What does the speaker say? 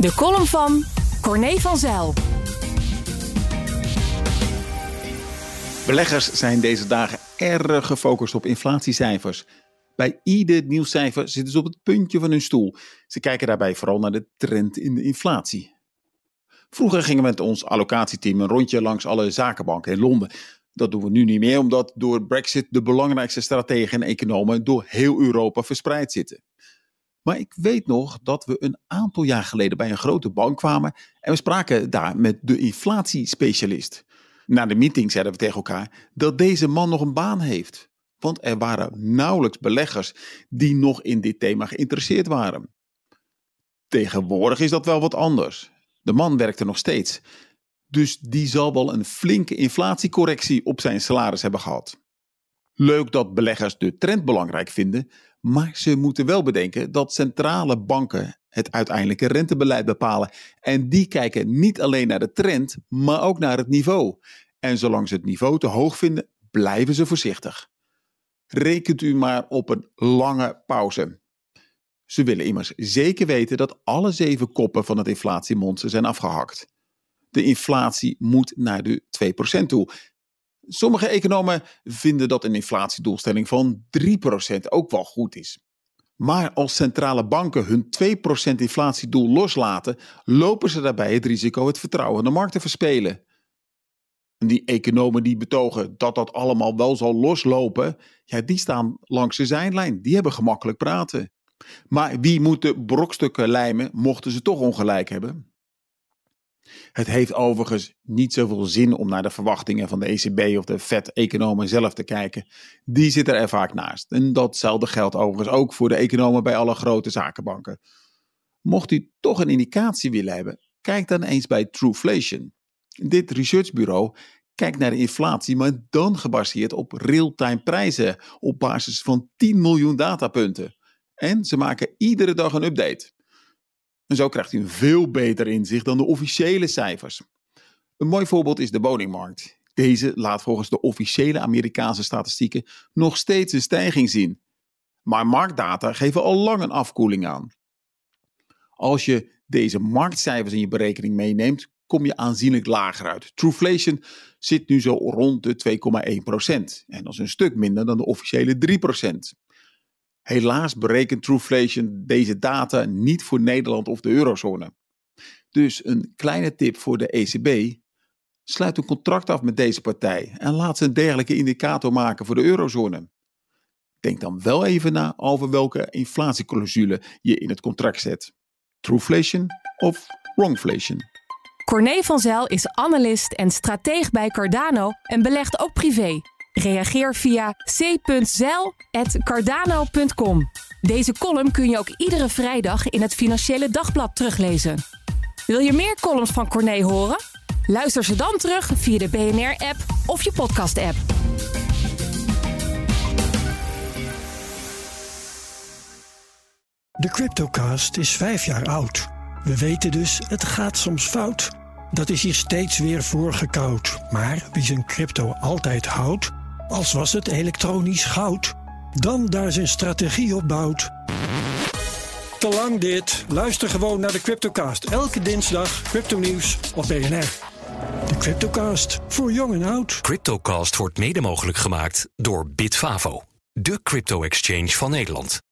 De column van Corné van Zijl. Beleggers zijn deze dagen erg gefocust op inflatiecijfers. Bij ieder nieuwscijfer zitten ze op het puntje van hun stoel. Ze kijken daarbij vooral naar de trend in de inflatie. Vroeger gingen we met ons allocatieteam een rondje langs alle zakenbanken in Londen. Dat doen we nu niet meer, omdat door Brexit de belangrijkste strategen en economen door heel Europa verspreid zitten. Maar ik weet nog dat we een aantal jaar geleden bij een grote bank kwamen en we spraken daar met de inflatiespecialist. Na de meeting zeiden we tegen elkaar dat deze man nog een baan heeft. Want er waren nauwelijks beleggers die nog in dit thema geïnteresseerd waren. Tegenwoordig is dat wel wat anders. De man werkte nog steeds. Dus die zal wel een flinke inflatiecorrectie op zijn salaris hebben gehad. Leuk dat beleggers de trend belangrijk vinden, maar ze moeten wel bedenken dat centrale banken het uiteindelijke rentebeleid bepalen. En die kijken niet alleen naar de trend, maar ook naar het niveau. En zolang ze het niveau te hoog vinden, blijven ze voorzichtig. Rekent u maar op een lange pauze. Ze willen immers zeker weten dat alle zeven koppen van het inflatiemonster zijn afgehakt. De inflatie moet naar de 2% toe. Sommige economen vinden dat een inflatiedoelstelling van 3% ook wel goed is. Maar als centrale banken hun 2% inflatiedoel loslaten, lopen ze daarbij het risico het vertrouwen in de markt te verspelen. En die economen die betogen dat dat allemaal wel zal loslopen, ja, die staan langs de zijlijn. Die hebben gemakkelijk praten. Maar wie moet de brokstukken lijmen, mochten ze toch ongelijk hebben? Het heeft overigens niet zoveel zin om naar de verwachtingen van de ECB of de Fed-economen zelf te kijken. Die zitten er vaak naast. En datzelfde geldt overigens ook voor de economen bij alle grote zakenbanken. Mocht u toch een indicatie willen hebben, kijk dan eens bij Trueflation. Dit researchbureau kijkt naar de inflatie, maar dan gebaseerd op real-time prijzen op basis van 10 miljoen datapunten. En ze maken iedere dag een update. En zo krijgt u een veel beter inzicht dan de officiële cijfers. Een mooi voorbeeld is de woningmarkt. Deze laat volgens de officiële Amerikaanse statistieken nog steeds een stijging zien. Maar marktdata geven al lang een afkoeling aan. Als je deze marktcijfers in je berekening meeneemt, kom je aanzienlijk lager uit. Trueflation zit nu zo rond de 2,1%. En dat is een stuk minder dan de officiële 3%. Helaas berekent Trueflation deze data niet voor Nederland of de eurozone. Dus een kleine tip voor de ECB. Sluit een contract af met deze partij en laat ze een dergelijke indicator maken voor de eurozone. Denk dan wel even na over welke inflatieclausule je in het contract zet. Trueflation of wrongflation. Corné van Zijl is analist en strateeg bij Cardano en belegt ook privé. Reageer via c.zeil.cardano.com. Deze column kun je ook iedere vrijdag in het Financiële Dagblad teruglezen. Wil je meer columns van Corné horen? Luister ze dan terug via de BNR-app of je podcast-app. De Cryptocast is vijf jaar oud. We weten dus, het gaat soms fout. Dat is hier steeds weer voorgekoud. Maar wie zijn crypto altijd houdt, als was het elektronisch goud, dan daar zijn strategie op bouwt. Te lang dit. Luister gewoon naar de Cryptocast. Elke dinsdag crypto nieuws op BNR. De Cryptocast, voor jong en oud. Cryptocast wordt mede mogelijk gemaakt door Bitfavo, de crypto-exchange van Nederland.